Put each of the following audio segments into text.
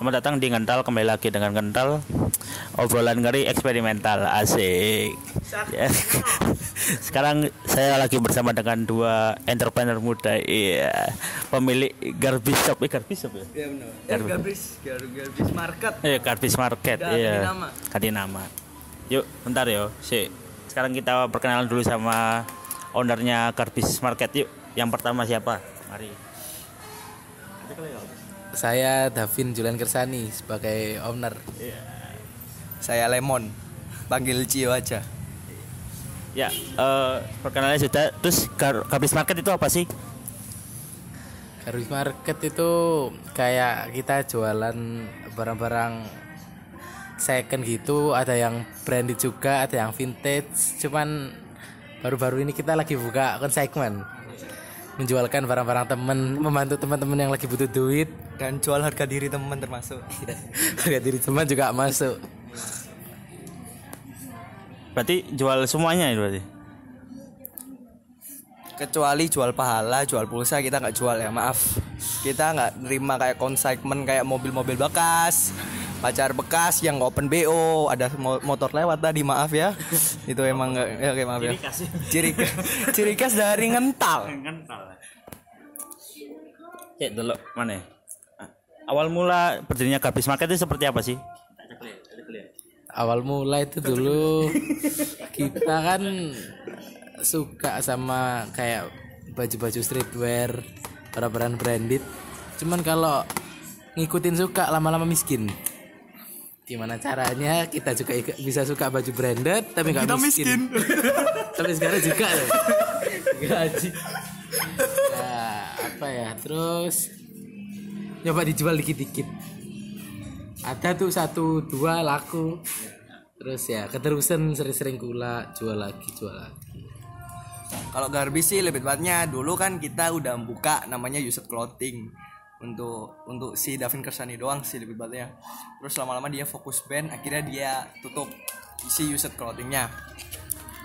Selamat datang di Ngental kembali lagi dengan Ngental obrolan ngeri eksperimental asik. Ya. Sekarang saya lagi bersama dengan dua entrepreneur muda, iya pemilik Garbis Shop, eh Garbis Shop ya? Iya benar. Eh, Garbis. Garbis, Gar- Garbis Market. Eh Garbis Market, iya. nama. Ganti nama. Yuk, bentar yo, si. Sekarang kita perkenalan dulu sama ownernya Garbis Market yuk. Yang pertama siapa? Mari. Saya Davin Julian Kersani sebagai owner. Saya Lemon. Panggil Cio aja. Ya, eh perkenalan sudah. Terus Garbis Market itu apa sih? Garbis Market itu kayak kita jualan barang-barang second gitu, ada yang branded juga, ada yang vintage. Cuman baru-baru ini kita lagi buka konsigmen. Menjualkan barang-barang temen, membantu teman-teman yang lagi butuh duit. Dan jual harga diri teman termasuk. Harga diri teman juga masuk. Berarti jual semuanya itu berarti. Kecuali jual pahala, jual pulsa kita nggak jual ya, maaf. Kita nggak nerima kayak konsigmen kayak mobil-mobil bekas, pacar bekas yang open BO, ada mo- motor lewat tadi, maaf ya. Itu emang nggak, ya, oke maaf ya. Ciri ciri khas dari ngental. Cek dulu mana? ya? Awal mula berdirinya Garbis Market itu seperti apa sih? awal mula itu dulu kita kan suka sama kayak baju-baju streetwear barang-barang branded cuman kalau ngikutin suka lama-lama miskin gimana caranya? Kita juga bisa suka baju branded tapi nggak miskin, sampai sekarang juga ya? Gaji nah, apa ya? Terus nyoba dijual dikit-dikit. Ada tuh satu dua laku. Terus ya keterusan sering-sering gula jual lagi jual lagi. Kalau Garbis sih lebih tepatnya dulu kan kita udah buka namanya Used Clothing untuk untuk si Davin Kersani doang sih lebih tepatnya. Terus lama-lama dia fokus band, akhirnya dia tutup si Used Clothingnya.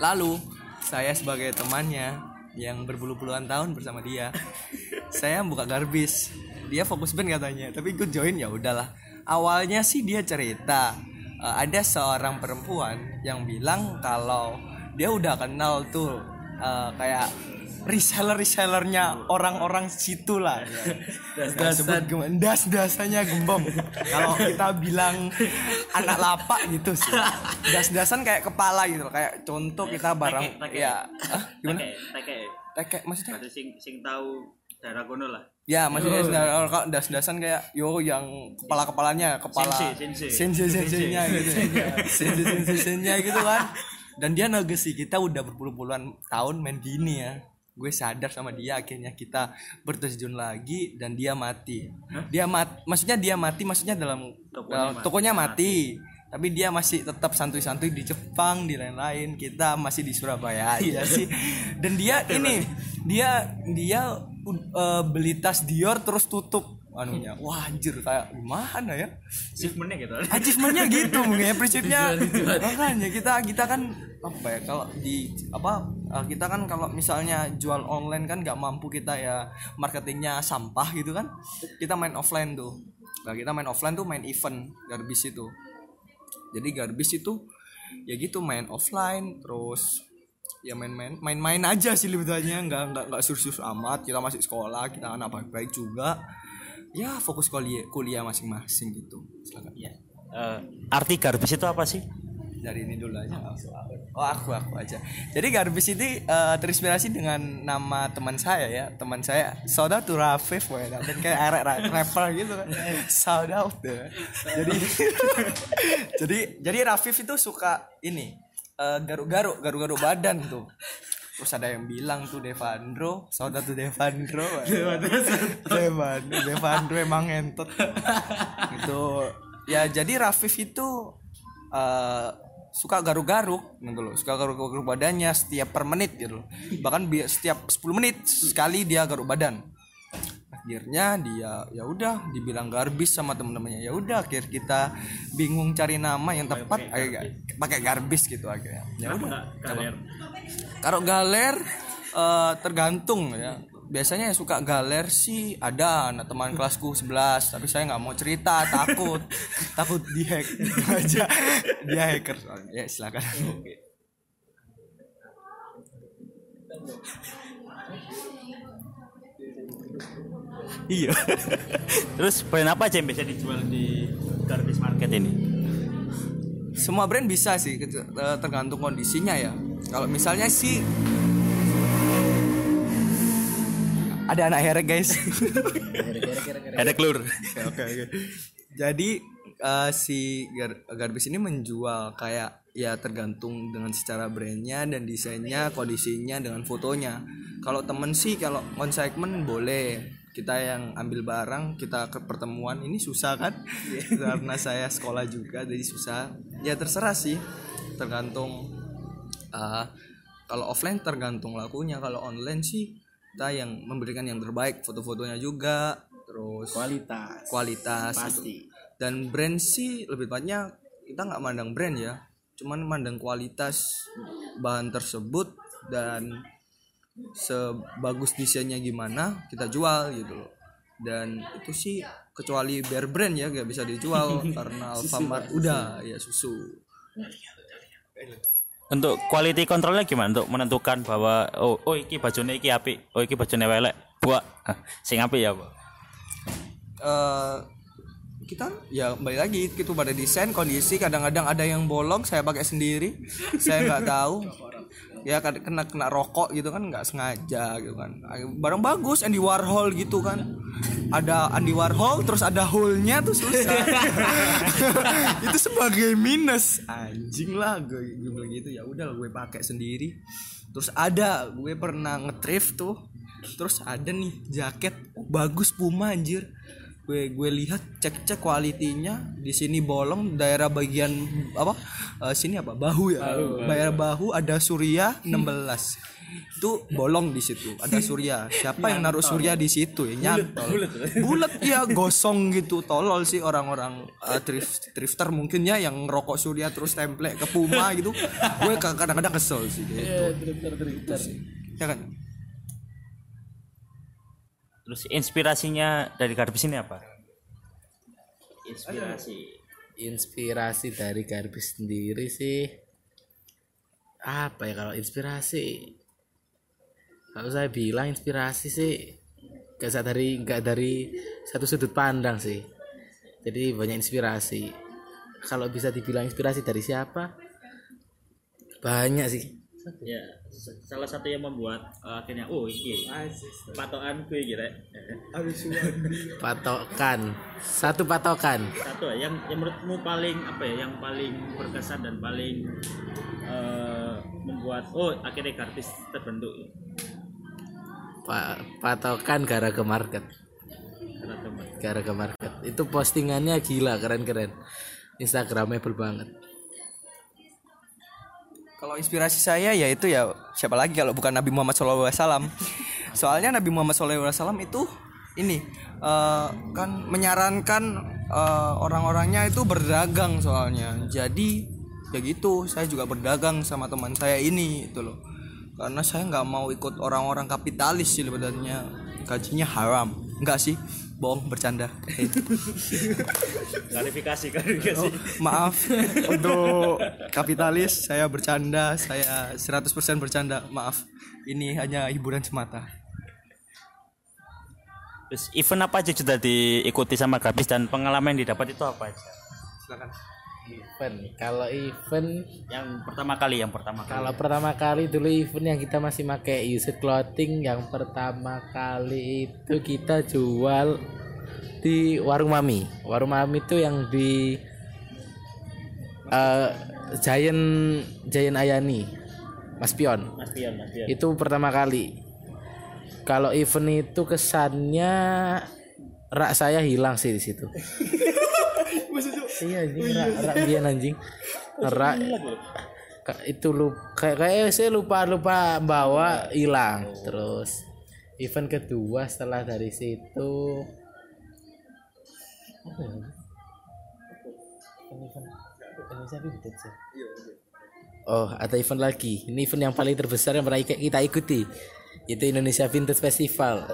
Lalu saya sebagai temannya yang berbulu-puluhan tahun bersama dia, saya buka Garbis. Dia fokus band katanya, tapi ikut join ya udahlah. Awalnya sih dia cerita eh, ada seorang perempuan yang bilang kalau dia udah kenal tuh eh, kayak reseller resellernya orang-orang situ lah das das dasanya gembong kalau kita bilang anak lapak gitu sih das dasan kayak kepala gitu kayak contoh kita barang ya Hah? gimana tekek maksudnya sing sing tahu daerah kono lah. Ya, maksudnya oh. kalau das-dasan kayak yo yang kepala-kepalanya, kepala Sensei, sensei. sensei-senseinya gitu. Sensei-senseinya gitu kan. Dan dia negesi kita udah berpuluh-puluhan tahun main gini ya. Gue sadar sama dia akhirnya kita berterjun lagi dan dia mati. Dia mat maksudnya dia mati maksudnya dalam dalam- tokonya mati. Tapi dia masih tetap santuy-santuy di Jepang, di lain-lain. Kita masih di Surabaya aja sih. Dan dia ini dia dia uh, beli tas Dior terus tutup anunya. Wah anjir kayak gimana ya? Achievementnya gitu. Achievementnya gitu mungkin ya. Prinsipnya makanya kita kita kan apa ya kalau di apa eh, kita kan kalau misalnya jual online kan nggak mampu kita ya marketingnya sampah gitu kan. Kita main offline tuh. Nah kita main offline tuh main event garbis itu. Jadi garbis itu ya gitu main offline terus ya main-main main-main aja sih lebihnya nggak nggak nggak sur-sur amat. Kita masih sekolah kita anak baik-baik juga ya fokus kuliah kuliah masing-masing gitu. Silakan. Eh, arti Garbis itu apa sih? dari ini dulu aja oh aku aku aja. Jadi Garbis ini eh, terinspirasi dengan nama teman saya ya. Teman saya Soda tuh Rafif woy. dan kayak rapper gitu kan. Shout out deh jadi jadi jadi Rafif itu suka ini eh, garuk-garuk garuk-garuk badan tuh terus ada yang bilang tuh Devandro Soda tuh Devandro. Devandro Devandro emang entot itu ya jadi Rafif itu eh, suka garuk-garuk gitu loh. Suka garuk-garuk badannya setiap per menit gitu loh. Bahkan setiap 10 menit sekali dia garuk badan akhirnya dia ya udah dibilang garbis sama temen-temennya. Ya udah akhir kita bingung cari nama yang tepat pakai garbis. gitu akhirnya. Ya udah kalau galer eh, tergantung ya. Biasanya yang suka galer sih ada anak teman kelasku 11 tapi saya nggak mau cerita takut. Takut dihack aja. Dia hacker. Ya silakan Iya. Terus brand apa aja yang bisa dijual di garbage market ini? semua brand bisa sih eh, tergantung kondisinya ya kalau misalnya sih ada anak herek guys Ada klur. oke oke jadi eh, si gar garbis ini menjual kayak ya tergantung dengan secara brandnya dan desainnya kondisinya dengan fotonya kalau temen sih kalau konsigmen boleh kita yang ambil barang kita ke pertemuan ini susah kan? Karena saya sekolah juga jadi susah. Ya terserah sih. Tergantung eh, kalau offline tergantung lakunya. Kalau online sih kita yang memberikan yang terbaik foto-fotonya juga terus kualitas. kualitas pasti. Gitu. dan brand sih lebih tepatnya kita nggak mandang brand ya. Cuman mandang kualitas bahan tersebut dan sebagus desainnya gimana kita jual gitu loh. Dan itu sih kecuali bear brand ya nggak bisa dijual karena Alfamart udah ya susu. Untuk quality controlnya gimana? Untuk menentukan bahwa oh oh iki bajune iki api, oh iki bajune welek. Buat sing api ya, Bu. eh kita ya balik lagi itu pada desain kondisi kadang-kadang ada yang bolong saya pakai sendiri. Saya nggak tahu ya kad- kena kena rokok gitu kan nggak sengaja gitu kan. Barang bagus Andy Warhol gitu kan. Ada Andy Warhol terus ada hole-nya tuh susah. Itu sebagai minus. Anjing lah gue, gue bilang gitu. Ya udah gue pakai sendiri. Terus ada gue pernah ngetrift tuh. Terus ada nih jaket bagus Puma anjir gue gue lihat cek cek kualitinya di sini bolong daerah bagian apa Eh, sini apa? Bahu ya? Daerah bahu ada surya 16 itu bolong di situ ada surya. Siapa yang naruh surya di situ ya? Nyantol. bulat ya gosong gitu. Tolol sih orang-orang eh, thrift trifter mungkin ya yang ngerokok surya terus template ke puma gitu. Gue kadang-kadang kesel sih gitu. ya kan Terus inspirasinya dari garbis ini apa? Inspirasi. inspirasi dari garbis sendiri sih. Apa ya kalau inspirasi? Kalau saya bilang inspirasi sih gak dari nggak dari satu sudut pandang sih. Jadi banyak inspirasi. Kalau bisa dibilang inspirasi dari siapa? Banyak sih Ya, salah satu yang membuat uh, akhirnya oh iki patokan gue gitu. patokan. Satu patokan. Satu ya, yang yang menurutmu paling apa ya, yang paling berkesan dan paling uh, membuat oh akhirnya garbis terbentuk. Pa- patokan gara ke market. Gara ke market. Itu postingannya gila keren keren instagramable banget Kalau inspirasi saya ya itu ya siapa lagi kalau bukan Nabi Muhammad SAW. Soalnya Nabi Muhammad SAW itu ini eh, kan menyarankan eh, orang-orangnya itu berdagang soalnya. Jadi ya gitu saya juga berdagang sama teman saya ini itu loh. Karena saya nggak mau ikut orang-orang kapitalis sih sebenarnya gajinya haram. Enggak sih, bohong bercanda. Klarifikasi, klarifikasi. Maaf untuk kapitalis saya bercanda, saya 100% bercanda. Maaf. Ini hanya hiburan semata. Terus event apa aja sudah diikuti sama garbis dan pengalaman yang didapat itu apa aja? Silakan. Event. Kalau event Yang pertama kali, yang pertama kali. kalau pertama kali dulu event yang kita masih pakai used clothing yang pertama kali itu kita jual di warung mami. Warung mami itu yang di eh Giant Giant Ayani. Mas Pion. Mas Pion, Mas Pion. itu pertama kali. Kalau event itu kesannya rak saya hilang sih di situ iya anjing. Rak rak biar anjing. Rak Ka- itu lu kayak kayak saya lupa lupa bawa hilang. Terus event kedua setelah dari situ. Apa ya? Event- Cek? Oh, ada event lagi. Ini event yang paling terbesar yang pernah kita ikuti. itu Indonesia Vintage Festival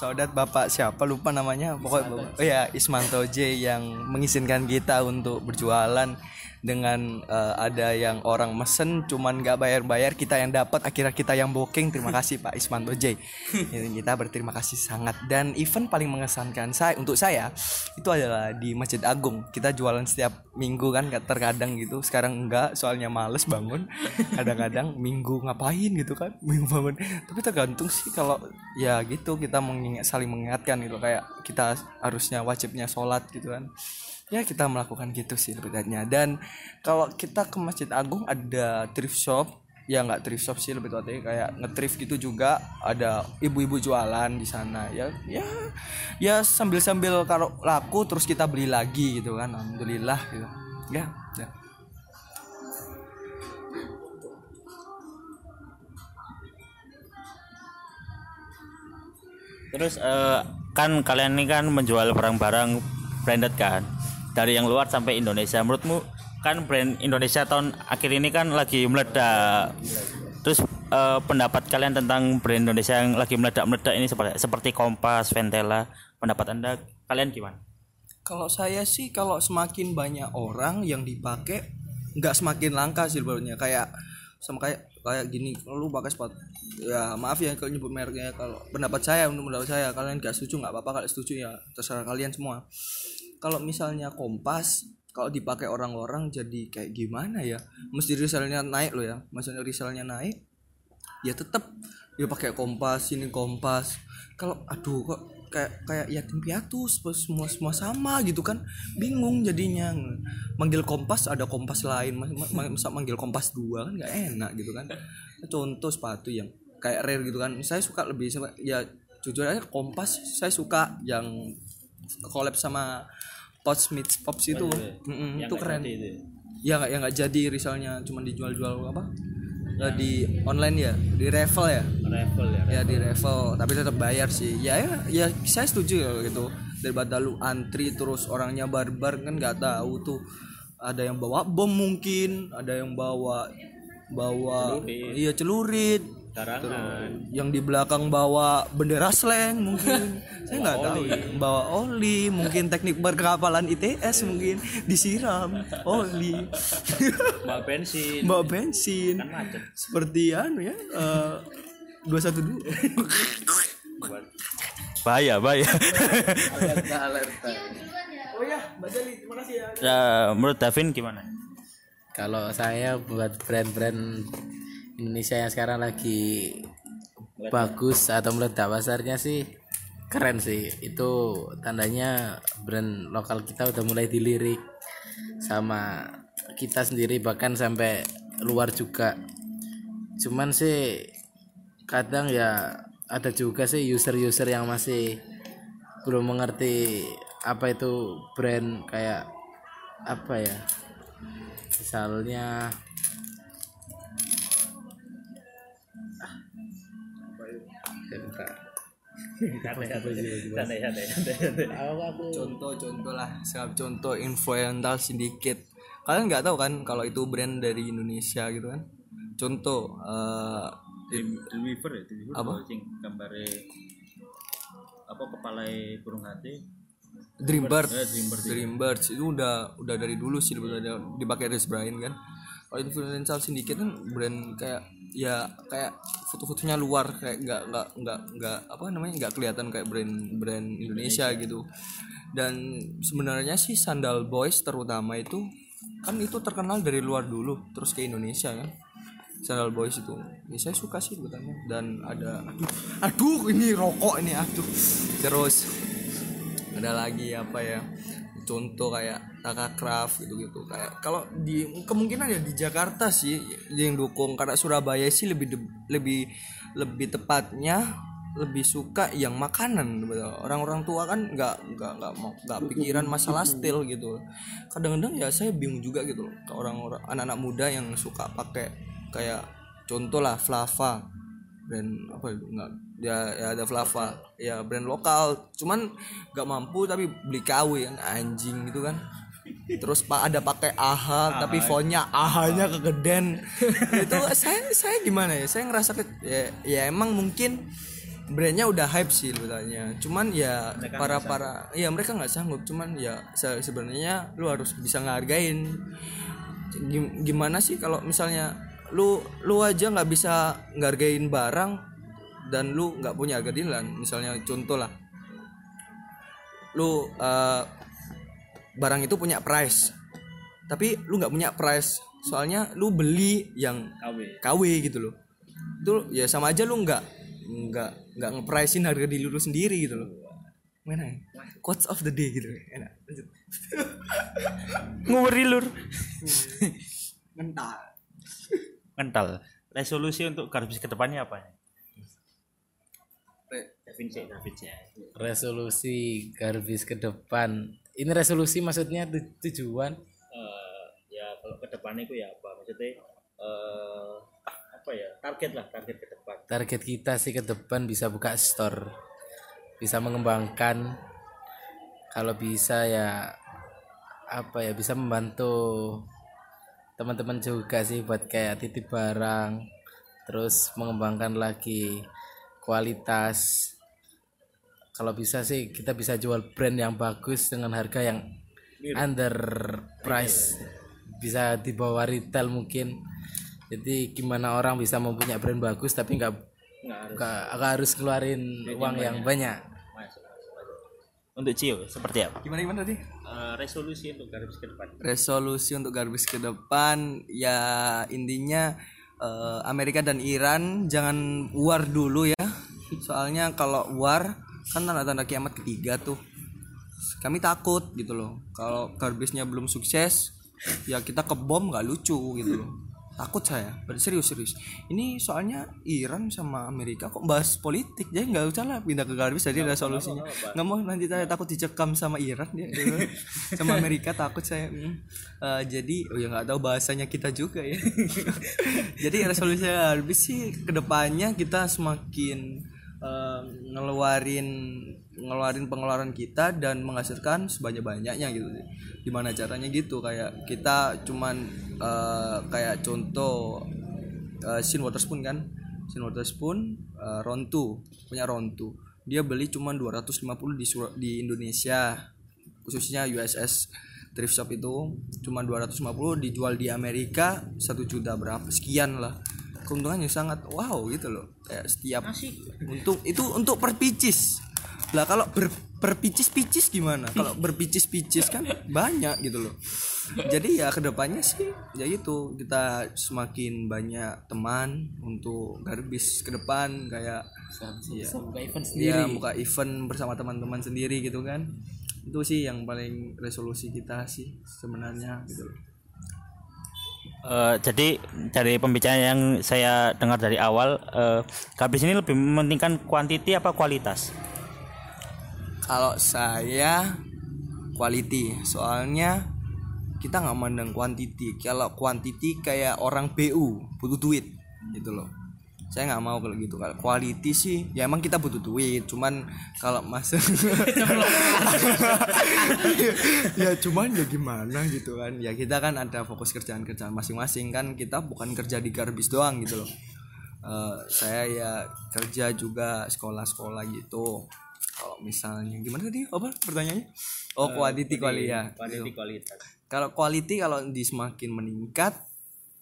Saudat Bapak siapa? Lupa namanya. Pokoknya Bapak- oh ya Ismanto J yang mengizinkan kita untuk berjualan dengan eh, ada yang orang mesen cuman nggak bayar-bayar kita yang dapat akhirnya kita yang booking. Terima kasih Pak Ismanto J. Ini kita berterima kasih sangat. Dan event paling mengesankan saya untuk saya itu adalah di Masjid Agung. Kita jualan setiap minggu kan terkadang gitu. Sekarang enggak soalnya males bangun. Kadang-kadang minggu ngapain gitu kan minggu bangun. Tapi tergantung sih kalau ya gitu kita mengingat saling mengingatkan gitu. Kayak kita harusnya wajibnya sholat gitu kan ya kita melakukan gitu sih lebih dan kalau kita ke Masjid Agung ada thrift shop. Ya nggak thrift shop sih lebih tepatnya kayak nge-thrift gitu juga. Ada ibu-ibu jualan di sana. Ya ya ya sambil sambil kalau laku terus kita beli lagi gitu kan. Alhamdulillah gitu. Ya ya. Terus eh, kan kalian ini kan menjual barang-barang branded kan dari yang luar sampai Indonesia. Menurutmu kan brand Indonesia tahun akhir ini kan lagi meledak. Terus eh, pendapat kalian tentang brand Indonesia yang lagi meledak-meledak ini seperti seperti Kompas, Ventela. Pendapat anda kalian gimana? Kalau saya sih kalau semakin banyak orang yang dipakai nggak semakin langka sih sebenarnya kayak sama kayak kayak gini lu pakai sepatu ya maaf ya kalau nyebut mereknya kalau pendapat saya untuk pendapat saya kalian nggak setuju nggak apa-apa kalau setuju ya terserah kalian semua kalau misalnya kompas kalau dipakai orang-orang jadi kayak gimana ya? Mesti resellnya naik loh ya. Maksudnya resellnya naik ya tetap dia pakai kompas ini kompas. Kalau aduh kok kayak kayak yatim piatu semua semua sama gitu kan? Bingung jadinya. Manggil kompas ada kompas lain. Mas- ma- ma- masa manggil kompas dua kan nggak enak gitu kan? Contoh sepatu yang kayak rare gitu kan. Saya suka lebih ya jujur aja kompas saya suka yang collab sama Pots Meets Pops itu. Mm-mm, itu keren. ya? Nggak ya nggak jadi risalnya cuma dijual-jual apa? Eh, di online ya di revel ya? Level ya. ya di revel. Tapi tetap bayar sih. Ya ya, ya saya setuju ya gitu. Daripada lu antri terus orangnya barbar kan nggak tahu tuh. Ada yang bawa bom mungkin ada yang bawa bawa iya celurit Karangan. yang di belakang bawa bendera slang mungkin saya nggak tahu ya. bawa oli mungkin teknik berkepalan ITS mungkin disiram oli Bawa bensin. bawa bensin Kan macet. seperti anu ya dua satu dua Bahaya, bahaya. oh ya mbak Jali terima kasih ya ya, menurut Davin gimana? kalau saya buat brand-brand Indonesia yang sekarang lagi bagus atau meledak pasarnya sih keren sih. Itu tandanya brand lokal kita udah mulai dilirik sama kita sendiri bahkan sampai luar juga. Cuman sih kadang ya ada juga sih user-user yang masih belum mengerti apa itu brand kayak apa ya misalnya contoh-contoh lah siap contoh influencer sedikit. Kalian nggak tahu kan kalau itu brand dari Indonesia gitu kan? Contoh eh, Dreamweaver ya, Dreamweaver Apa? sing gambare apa kepala burung hati. Dreambird Eh, Dreambird, iya. Dreambirds itu udah udah dari dulu sih udah dipakai Chris Brian kan. Kalau influencer sedikit kan brand kayak ya kayak foto-fotonya luar kayak nggak nggak nggak nggak apa namanya nggak kelihatan kayak brand brand Indonesia gitu. Dan sebenarnya sih sandal boys terutama itu kan itu terkenal dari luar dulu terus ke Indonesia kan. Sandal boys itu ya, saya suka sih sebetulnya dan ada aduh aduh ini rokok ini aduh. Terus ada lagi apa ya contoh kayak Taka Craft gitu gitu kayak kalau di kemungkinan ya di Jakarta sih yang dukung. Karena Surabaya sih lebih de- lebih lebih tepatnya lebih suka yang makanan orang-orang tua kan nggak nggak nggak mau nggak pikiran masalah style gitu. Kadang-kadang ya saya bingung juga gitu ke orang-orang anak-anak muda yang suka pakai kayak contoh lah Flava. Brand apa itu? Nggak ya, ya ada Flava. ya brand lokal. Cuman nggak mampu tapi beli KW kan anjing gitu kan. Terus pak ada pakai AHA tapi fontnya AHA-nya kegeden itu saya saya gimana ya? Saya ngerasa ke- ya, ya emang mungkin brandnya udah hype sih sebetulnya cuman ya para para ya mereka nggak sanggup. Cuman ya se- sebenarnya lu harus bisa ngehargain. Gim- gimana sih kalau misalnya lu lu aja nggak bisa ngehargain barang dan lu nggak punya harga diri lah. misalnya contoh lah. Lu eh, barang itu punya price tapi lu nggak punya price. Soalnya lu beli yang KW KW gitu loh. Itu ya sama aja lu nggak nggak nggak ngepricein harga diri lu sendiri gitu loh. Mana ya? quotes of the day gitu. Enak. Lanjut. Nguri lur. Mental. Mental. Resolusi untuk garbis ke depannya apa Resolusi garbis ke depan. Ini resolusi maksudnya tu- tujuan? Eh, ya kalau ke depannya itu ya apa? Maksudnya eh apa ya? Target lah target ke depan. Target kita sih ke depan bisa buka store. Bisa mengembangkan. Kalau bisa ya apa ya bisa membantu teman-teman juga sih buat kayak titip barang. Terus mengembangkan lagi kualitas. Kalau bisa sih kita bisa jual brand yang bagus dengan harga yang under price bisa di bawah retail mungkin. Jadi gimana orang bisa mempunyai brand bagus tapi nggak nggak harus. keluarin uang yang banyak. untuk Cio seperti apa? Gimana gimana tadi? Eh, resolusi untuk garbis ke depan. Resolusi untuk garbis ke depan ya intinya eh, Amerika dan Iran jangan war dulu ya soalnya kalau war kan tanda-tanda kiamat ketiga tuh. Kami takut gitu loh. Kalau garbisnya belum sukses ya kita ke bom nggak lucu gitu loh. Takut saya serius serius. Ini soalnya Iran sama Amerika kok bahas politik jadi nggak usah lah pindah ke garbis jadi resolusinya nggak mau nanti saya takut dicekam sama Iran ya gitu. sama Amerika takut saya. Eh, jadi oh ya nggak tahu bahasanya kita juga ya. Jadi resolusi garbis sih ke depannya kita semakin eh, ngeluarin ngeluarin pengeluaran kita dan menghasilkan sebanyak-banyaknya gitu. Gimana caranya gitu? Kayak kita cuman eh, kayak contoh uh, Shin Waterspoon kan? Shin Waterspoon uh, Rontu punya Rontu. Dia beli cuman 250 di di Indonesia khususnya USS thrift shop itu. Cuman 250 dijual di Amerika satu juta berapa sekian lah keuntungannya sangat wow gitu loh. Kayak setiap untuk itu untuk per pieces lah kalau ber, per picis-picis gimana? Kalau berpicis-picis kan banyak gitu loh. Jadi ya ke depannya sih ya itu kita semakin banyak teman untuk garbis ke depan kayak ya, buka event ya buka event bersama teman-teman sendiri gitu kan. Itu sih yang paling resolusi kita sih sebenarnya gitu loh Eh, jadi dari pembicaraan yang saya dengar dari awal garbis ini lebih mementingkan kuantiti apa kualitas? Kalau saya quality. Soalnya kita nggak mandang quantity kalau quantity kayak orang BU butuh duit gitu loh saya nggak mau kalau gitu. Kalau quality sih ya emang kita butuh duit. Cuman kalau masuk ya cuman ya gimana gitu kan. Ya kita kan ada fokus kerjaan kerjaan masing-masing kan. Kita bukan kerja di garbis doang gitu loh. Eh, saya ya kerja juga sekolah-sekolah gitu. Kalau misalnya gimana tadi? Apa pertanyaannya? Oh quality quality ya. gitu. kualitas kalau quality kalau di semakin meningkat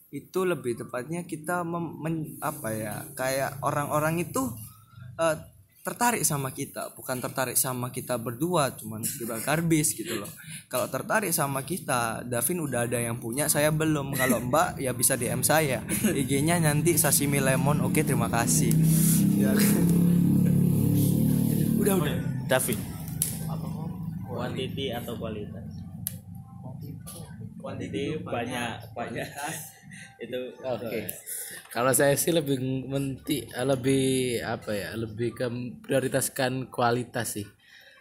itu lebih tepatnya kita mem- men- apa ya kayak orang-orang itu eh, tertarik sama kita. Bukan tertarik sama kita berdua cuman berdua garbis gitu loh. Kalau tertarik sama kita Davin udah ada yang punya saya belum. Kalau Mbak ya bisa DM saya. IG-nya nanti sashimi lemon. Oke terima kasih. Ya. Udah udah. David kuantiti atau kualitas? Kuantiti banyak. Banyak itu Oke. Kalau saya sih lebih menti lebih apa ya? Lebih ke prioritaskan kualitas sih.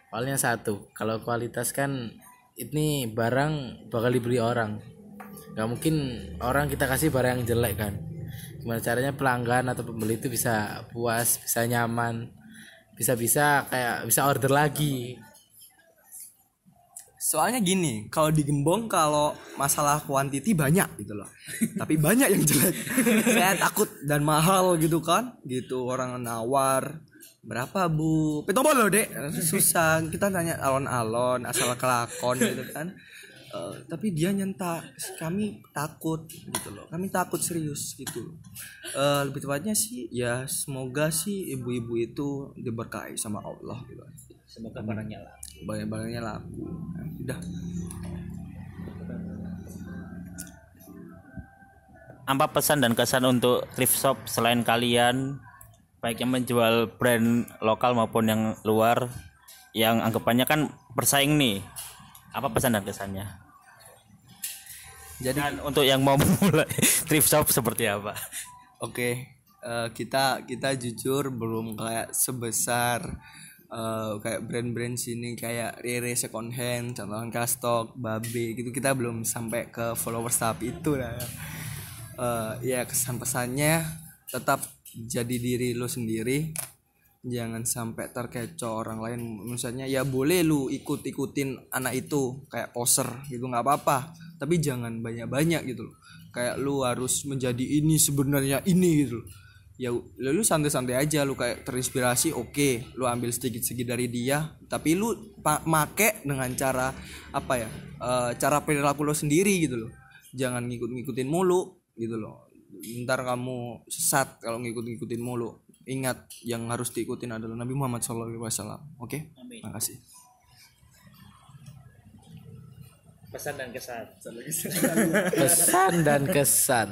Soalnya satu, kalau kualitas kan ini barang bakal dibeli orang. Gak mungkin orang kita kasih barang yang jelek kan. Gimana caranya pelanggan atau pembeli itu bisa puas, bisa nyaman, bisa-bisa kayak bisa order lagi. Soalnya gini kalau di Gembong kalau masalah kuantiti banyak gitu loh. Tapi banyak yang jelek. Saya takut dan mahal gitu kan. Gitu orang nawar. Berapa bu? Petombol loh dek. Susah. Kita tanya alon-alon asal kelakon gitu kan. Eh, tapi dia nyentak. Kami takut gitu loh. Kami takut serius gitu loh. Eh, lebih tepatnya sih ya semoga sih ibu-ibu itu diberkahi sama Allah gitu. Semoga barangnya lah banyak-banyaknya laku. Udah. Apa pesan dan kesan untuk thrift shop selain kalian? Baik yang menjual brand lokal maupun yang luar yang anggapannya kan bersaing nih. Apa pesan dan kesannya? Jadi dan untuk yang mau memulai thrift shop seperti apa? Oke, eh, kita kita jujur belum kayak sebesar eh, kayak brand-brand sini kayak Rere Second Hand, contohnya Kastok, Babe gitu kita belum sampai ke followers tahap itu lah. ya. Eh, ya kesan pesannya tetap jadi diri lu sendiri, jangan sampai terkecoh orang lain. Misalnya ya boleh lu ikut ikutin anak itu kayak poser gitu nggak apa-apa, tapi jangan banyak-banyak gitu loh kayak lu harus menjadi ini sebenarnya ini gitu loh. Ya lu santai-santai aja lu kayak terinspirasi oke lu ambil sedikit-sedikit dari dia. Tapi lu make dengan cara apa ya eh, cara perilaku lo sendiri gitu loh. Jangan ngikut-ngikutin mulu gitu loh. Ntar kamu sesat kalau ngikut-ngikutin mulu. Ingat yang harus diikutin adalah Nabi Muhammad SAW oke? Makasih pesan dan kesan. Pesan dan kesan.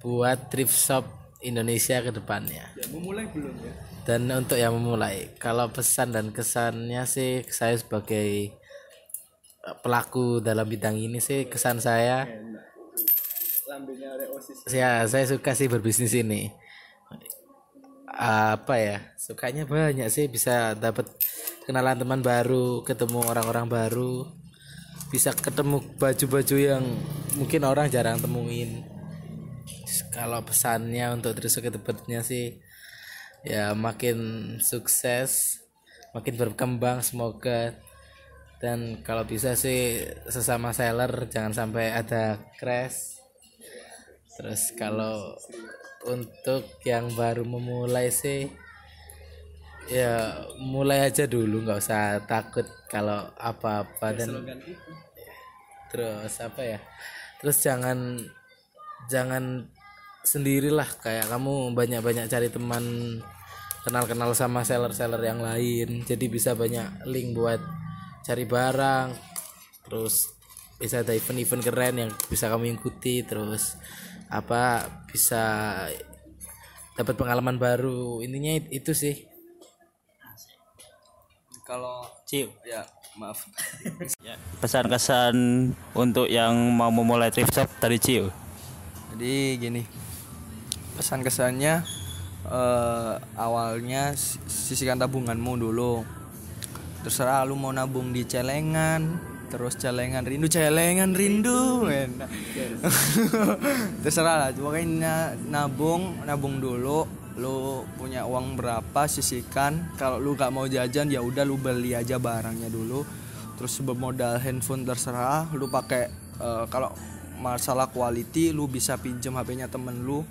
Buat thrift shop Indonesia ke depannya. memulai belum ya? Dan untuk yang memulai, kalau pesan dan kesannya sih saya sebagai eh, pelaku dalam bidang ini sih kesan saya ya saya suka sih berbisnis ini. Apa ya sukanya banyak sih bisa dapat kenalan teman baru ketemu orang-orang baru bisa ketemu baju-baju yang mungkin orang jarang temuin kalau pesannya untuk terus ke depannya sih ya makin sukses makin berkembang semoga. Dan kalau bisa sih sesama seller jangan sampai ada crash. Terus kalau untuk yang baru memulai sih ya mulai aja dulu nggak usah takut kalau apa-apa. Dan terus apa ya? Terus jangan jangan sendirilah. Kayak kamu banyak-banyak cari teman kenal-kenal sama seller-seller yang lain. Jadi bisa banyak link buat cari barang. Terus bisa ada event-event keren yang bisa kamu ikuti. Terus apa bisa dapat pengalaman baru. Intinya it- itu sih. Kalau Ciu ya maaf. Pesan kesan untuk yang mau memulai thrift shop dari Ciu Jadi gini, pesan kesannya eh, awalnya si- sisihkan tabunganmu dulu. Terserah lu mau nabung di celengan, terus celengan rindu, celengan rindu, enak. Terserah lah, pokoknya nabung, nabung dulu. Lu punya uang berapa sisihkan. Kalau lu gak mau jajan ya udah lu beli aja barangnya dulu. Terus bermodal handphone terserah, lu pakai eh, kalau masalah quality lu bisa pinjam HP-nya temen lu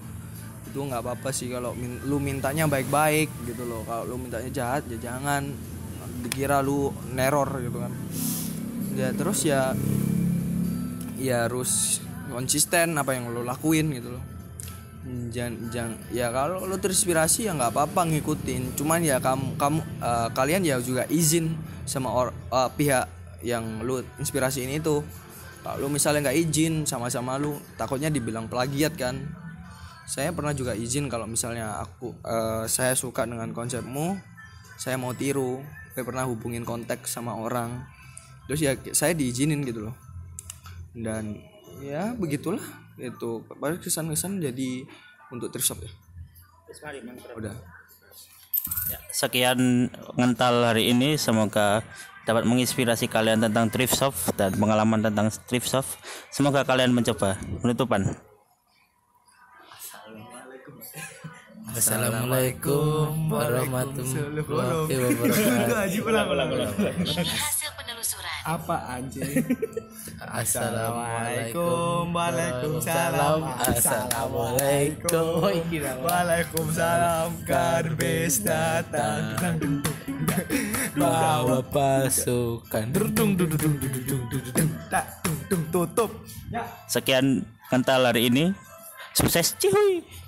itu nggak apa-apa sih kalau min- lu mintanya baik-baik gitu loh. Kalau lu mintanya jahat ya jangan. Dikira lu neror gitu kan. Ya terus ya ya harus konsisten apa yang lu lakuin gitu loh. Jangan jangan ya kalau lu terinspirasi ya nggak apa-apa ngikutin. Cuman ya kamu kamu eh, kalian ya juga izin sama or, eh, pihak yang lu inspirasi ini tuh kalau misalnya nggak izin sama-sama lu takutnya dibilang plagiat kan saya pernah juga izin kalau misalnya aku eh, saya suka dengan konsepmu saya mau tiru saya pernah hubungin kontak sama orang. Terus ya saya diizinin gitu loh. Dan ya begitulah itu. Baru kesan-kesan jadi untuk thrift shop ya. Udah. Sekian ngental hari ini. Semoga dapat menginspirasi kalian tentang thrift shop dan pengalaman tentang thrift shop. Semoga kalian mencoba. Penutupan Assalamualaikum warahmatullahi wabarakatuh. Hasil penelusuran. Apa anjing? Assalamualaikum Waalaikumsalam. Assalamualaikum. Waalaikumsalam. Karbis datang Bawa pasukan. Dudung dudung dudung dudung dudung Tak dung dung tutup. Ya Sekian kental hari ini. Sukses, cihuy.